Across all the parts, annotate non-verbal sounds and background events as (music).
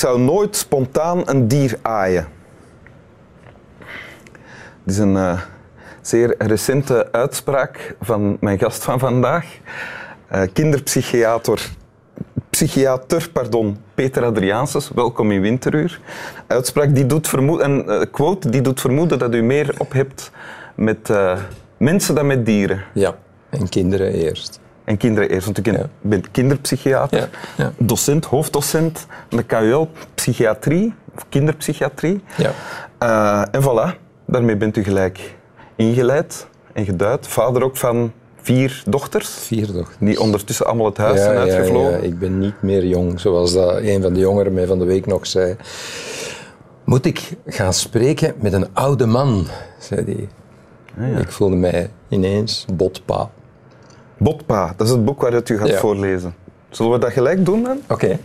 Zou nooit spontaan een dier aaien. Dit is een uh, zeer recente uitspraak van mijn gast van vandaag, uh, kinderpsychiater psychiater pardon, Peter Adriaanses. Welkom in Winteruur. Uitspraak die doet vermoeden, een uh, quote die doet vermoeden dat u meer op hebt met mensen dan met dieren. Ja, en kinderen eerst en kinderen eerst. Want ik ben kinderpsychiater, ja. docent, hoofddocent de KUL, psychiatrie, of kinderpsychiatrie. Ja. Uh, en voilà, daarmee bent u gelijk ingeleid en geduid. Vader ook van vier dochters. Vier dochters. Die ondertussen allemaal het huis zijn uitgevlogen. Ja, ik ben niet meer jong, zoals dat een van de jongeren mij van de week nog zei. Moet ik gaan spreken met een oude man, zei hij. Ah, ik voelde mij ineens botpa. Botpa, dat is het boek waaruit u gaat voorlezen. Zullen we dat gelijk doen dan? Oké.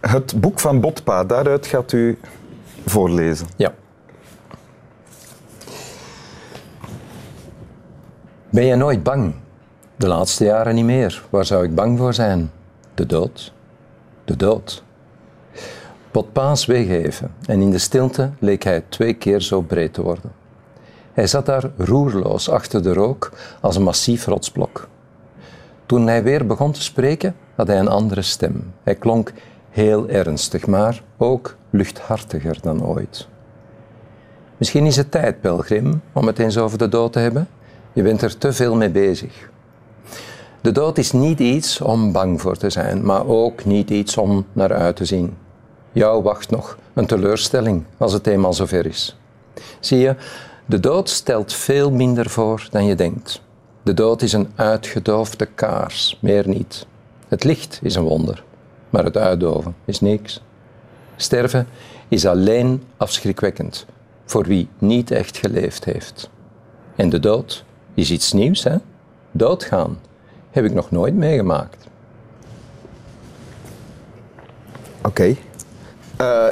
Het boek van Botpa, daaruit gaat u voorlezen. Ja. Ben je nooit bang? De laatste jaren niet meer. Waar zou ik bang voor zijn? De dood. De dood. Botpa zweeg even en in de stilte leek hij twee keer zo breed te worden. Hij zat daar roerloos achter de rook als een massief rotsblok. Toen hij weer begon te spreken, had hij een andere stem. Hij klonk heel ernstig, maar ook luchthartiger dan ooit. Misschien is het tijd, pelgrim, om het eens over de dood te hebben. Je bent er te veel mee bezig. De dood is niet iets om bang voor te zijn, maar ook niet iets om naar uit te zien. Jou wacht nog een teleurstelling als het eenmaal zover is. Zie je, de dood stelt veel minder voor dan je denkt. De dood is een uitgedoofde kaars, meer niet. Het licht is een wonder, maar het uitdoven is niks. Sterven is alleen afschrikwekkend voor wie niet echt geleefd heeft. En de dood is iets nieuws, hè? Doodgaan heb ik nog nooit meegemaakt. Oké. Uh,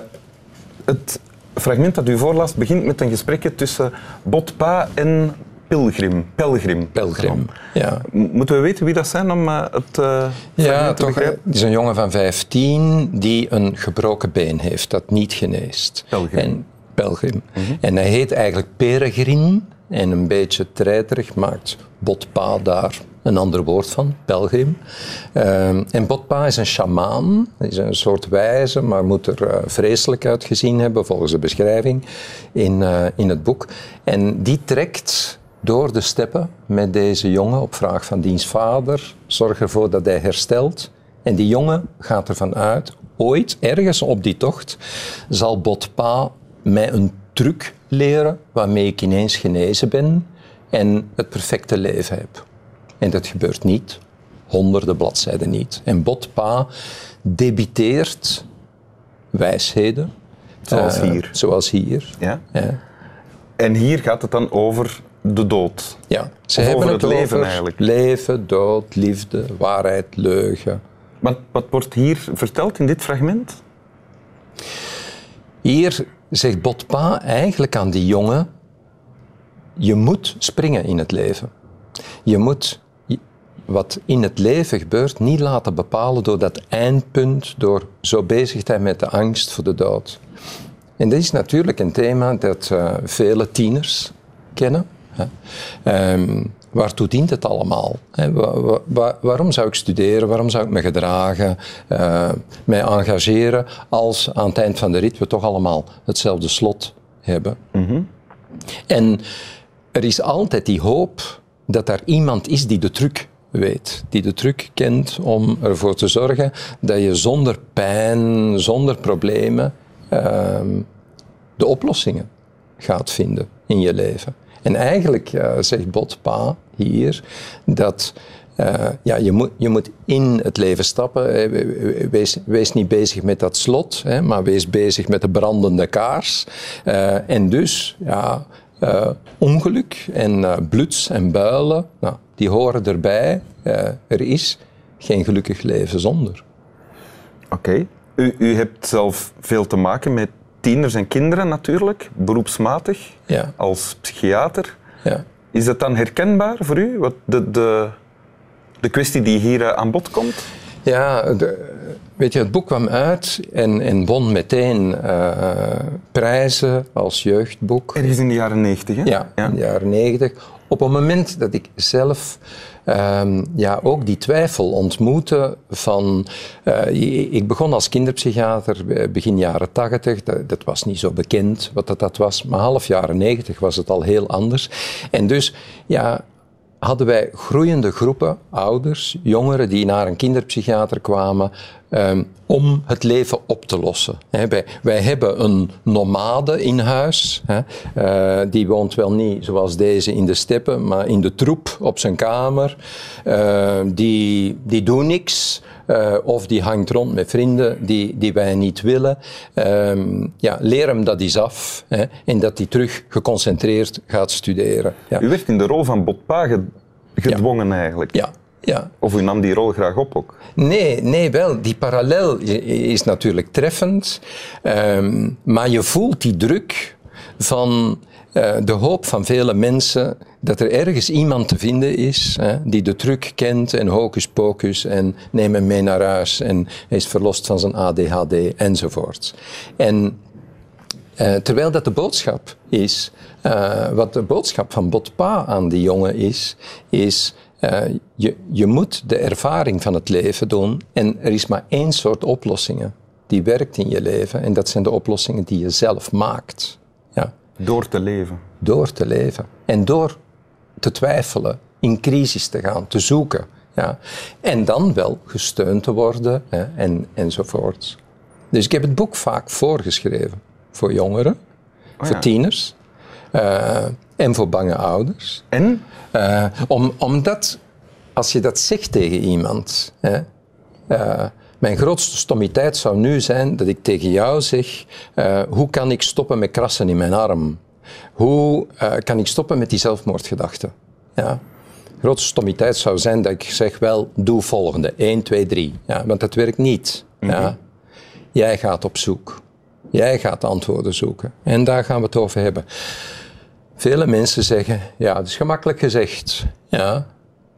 het fragment dat u voorlas begint met een gesprekje tussen Botpa en Pilgrim. Pelgrim. Pelgrim, ja. Moeten we weten wie dat zijn om uh, het uh, Ja, toch. Het is een jongen van 15 die een gebroken been heeft dat niet geneest. Pelgrim. En, Pelgrim. Mhm. En hij heet eigenlijk Peregrin en een beetje treiterig maakt Botpa daar een ander woord van, pelgrim. Ehm, en Botpa is een shamaan, is een soort wijze, maar moet er uh, vreselijk uitgezien hebben volgens de beschrijving in, uh, in het boek. En die trekt door de steppen met deze jongen op vraag van diens vader, zorg ervoor dat hij herstelt. En die jongen gaat ervan uit, ooit, ergens op die tocht, zal Botpa mij een truc leren waarmee ik ineens genezen ben en het perfecte leven heb. En dat gebeurt niet, honderden bladzijden niet. En Botpa debiteert wijsheden. Zoals uh, hier. Zoals hier. Ja? ja? En hier gaat het dan over de dood. Ja, ze hebben over het, het leven eigenlijk. Leven, dood, liefde, waarheid, leugen. Wat, wat wordt hier verteld in dit fragment? Hier zegt Botpa eigenlijk aan die jongen: je moet springen in het leven. Je moet wat in het leven gebeurt niet laten bepalen door dat eindpunt, door zo bezig zijn met de angst voor de dood. En dat is natuurlijk een thema dat uh, vele tieners kennen. Hè. Um, waartoe dient het allemaal? Waarom zou ik studeren? Waarom zou ik me gedragen, uh, mij engageren, als aan het eind van de rit we toch allemaal hetzelfde slot hebben? Mm -hmm. En er is altijd die hoop dat er iemand is die de truc weet, die de truc kent om ervoor te zorgen dat je zonder pijn, zonder problemen uh, de oplossingen gaat vinden in je leven. En eigenlijk uh, zegt Botpa hier dat uh, ja, je, moet, je moet in het leven stappen. Wees, wees niet bezig met dat slot, hè, maar wees bezig met de brandende kaars. Uh, en dus, ja, uh, ongeluk en bloeds en builen, nou, die horen erbij. Er is geen gelukkig leven zonder. Oké. U, u hebt zelf veel te maken met tieners en kinderen natuurlijk, beroepsmatig, ja. als psychiater. Ja. Is dat dan herkenbaar voor u, wat de, de, de kwestie die hier aan bod komt? Ja, de, weet je, het boek kwam uit en, en won meteen uh, prijzen als jeugdboek. Ergens in de jaren negentig, hè? Ja, in de jaren negentig. Op het moment dat ik zelf um, ja, ook die twijfel ontmoette van... Uh, ik begon als kinderpsychiater begin jaren tachtig. Dat, dat, was niet zo bekend wat dat, dat was. Maar half jaren negentig was het al heel anders. En dus, ja, hadden wij groeiende groepen ouders, jongeren die naar een kinderpsychiater kwamen um, om het leven op te lossen. wij, wij, hebben een nomade in huis. uh, die woont wel niet zoals deze in de steppen, maar in de troep op zijn kamer. Uh, die, die doet niks. Uh, of die hangt rond met vrienden die, die wij niet willen. Um, ja, leer hem dat eens af hè, en dat hij terug geconcentreerd gaat studeren. Ja. U werd in de rol van Botpa gedwongen ja. eigenlijk. Ja, ja. Of u nam die rol graag op ook? Nee, nee wel. Die parallel is natuurlijk treffend. Um, maar je voelt die druk van uh, de hoop van vele mensen dat er ergens iemand te vinden is hè, die de truc kent en hocus pocus en neem hem mee naar huis en hij is verlost van zijn ADHD enzovoort. En uh, terwijl dat de boodschap is, uh, wat de boodschap van Botpa aan die jongen is, is uh, je, je moet de ervaring van het leven doen en er is maar één soort oplossingen die werkt in je leven en dat zijn de oplossingen die je zelf maakt. Ja. Door te leven. Door te leven. En door te twijfelen, in crisis te gaan, te zoeken. Ja. En dan wel gesteund te worden hè, en, enzovoort. Dus ik heb het boek vaak voorgeschreven voor jongeren, oh voor tieners uh, en voor bange ouders. En? Uh, om, omdat, als je dat zegt tegen iemand, hè, uh, mijn grootste stommiteit zou nu zijn dat ik tegen jou zeg: hoe kan ik stoppen met krassen in mijn arm? Hoe kan ik stoppen met die zelfmoordgedachten? Ja. Grootste stommiteit zou zijn dat ik zeg: wel, doe volgende: 1, 2, 3. Ja, want dat werkt niet. Mm -hmm. ja. Jij gaat op zoek. Jij gaat antwoorden zoeken. En daar gaan we het over hebben. Vele mensen zeggen, ja, het is gemakkelijk gezegd. Ja,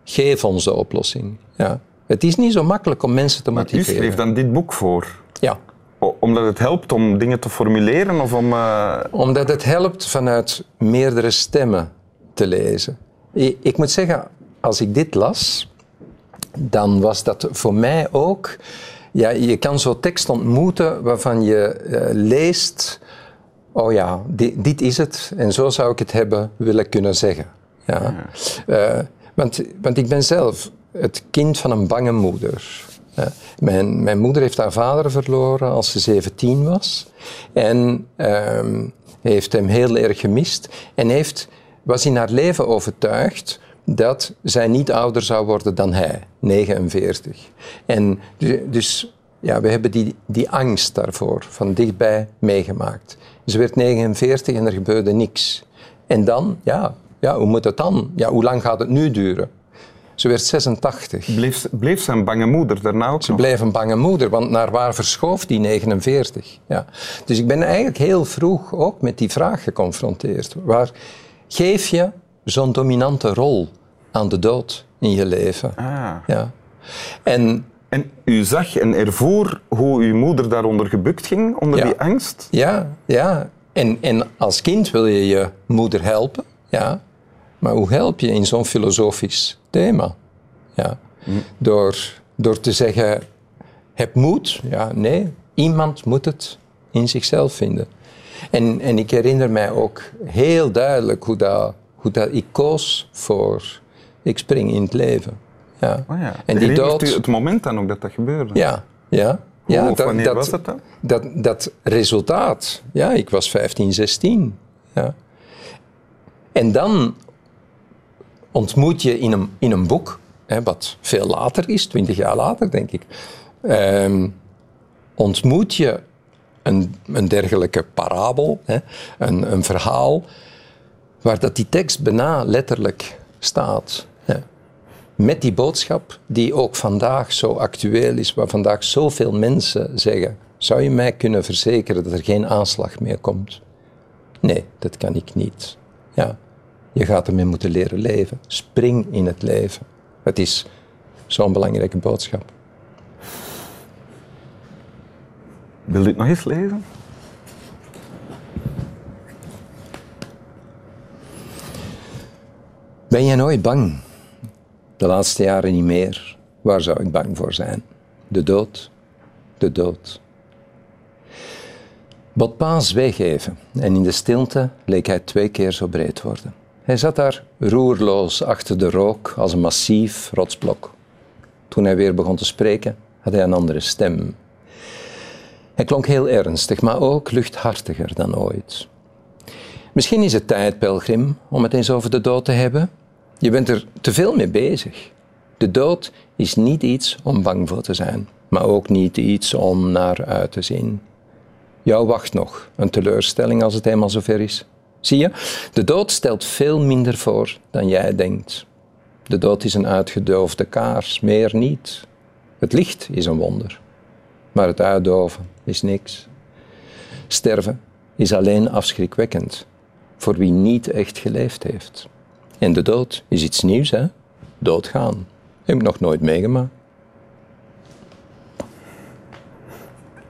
geef ons de oplossing. Ja. Het is niet zo makkelijk om mensen te motiveren. Maar u schreef dan dit boek voor? Ja. Omdat het helpt om dingen te formuleren? Of om, uh... Omdat het helpt vanuit meerdere stemmen te lezen. Ik, ik moet zeggen, als ik dit las, dan was dat voor mij ook ja, je kan zo'n tekst ontmoeten waarvan je uh, leest, oh ja, dit, dit, is het en zo zou ik het hebben willen kunnen zeggen. Ja. Uh, want, want ik ben zelf het kind van een bange moeder. Uh, mijn, mijn moeder heeft haar vader verloren als ze 17 was en ehm, heeft hem heel erg gemist en heeft, was in haar leven overtuigd dat zij niet ouder zou worden dan hij, 49. En dus ja, we hebben die, die angst daarvoor van dichtbij meegemaakt. Ze werd 49 en er gebeurde niks. En dan, ja, ja hoe moet het dan? Ja, hoe lang gaat het nu duren? Ze werd 86. Bleef, bleef ze een bange moeder daarna ook Ze bleef een bange moeder, want naar waar verschoof die 49? Ja. Dus ik ben eigenlijk heel vroeg ook met die vraag geconfronteerd. Waar geef je zo'n dominante rol aan de dood in je leven? Ah. Ja. En, en u zag en ervoer hoe uw moeder daaronder gebukt ging, onder ja. die angst? Ja, ja. En, en als kind wil je je moeder helpen, ja. Maar hoe help je in zo'n filosofisch thema? Ja. Hm. Door, door te zeggen, heb moed? Ja, nee. Iemand moet het in zichzelf vinden. En, en ik herinner mij ook heel duidelijk hoe dat, hoe dat ik koos voor ik spring in het leven. Ja. Oh ja. En die dood... het moment dan ook dat dat gebeurde? Ja, ja. Hoe ja of wanneer was het dan? Dat, dat resultaat, ja, ik was 15, 16. Ja. En dan ontmoet je in een, in een boek, hè, wat veel later is, 20 jaar later denk ik, ehm, ontmoet je een, een dergelijke parabel, hè, een, een verhaal, waar dat die tekst bijna letterlijk staat. Met die boodschap die ook vandaag zo actueel is, waar vandaag zoveel mensen zeggen, zou je mij kunnen verzekeren dat er geen aanslag meer komt? Nee, dat kan ik niet. Ja, je gaat ermee moeten leren leven. Spring in het leven. Het is zo'n belangrijke boodschap. Wil je het nog eens lezen? Ben jij nooit bang? De laatste jaren niet meer. Waar zou ik bang voor zijn? De dood. De dood. Botpa zweeg even en in de stilte leek hij twee keer zo breed worden. Hij zat daar roerloos achter de rook als een massief rotsblok. Toen hij weer begon te spreken, had hij een andere stem. Hij klonk heel ernstig, maar ook luchthartiger dan ooit. Misschien is het tijd, pelgrim, om het eens over de dood te hebben. Je bent er te veel mee bezig. De dood is niet iets om bang voor te zijn, maar ook niet iets om naar uit te zien. Jou wacht nog een teleurstelling als het eenmaal zover is. Zie je, de dood stelt veel minder voor dan jij denkt. De dood is een uitgedoofde kaars, meer niet. Het licht is een wonder, maar het uitdoven is niks. Sterven is alleen afschrikwekkend voor wie niet echt geleefd heeft. En de dood is iets nieuws, hè? Doodgaan. Heb ik nog nooit meegemaakt.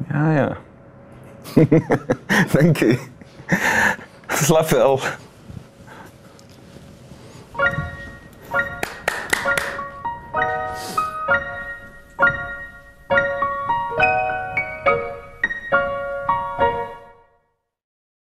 Ja, ja. (laughs) Dank je. (laughs) Slap wel.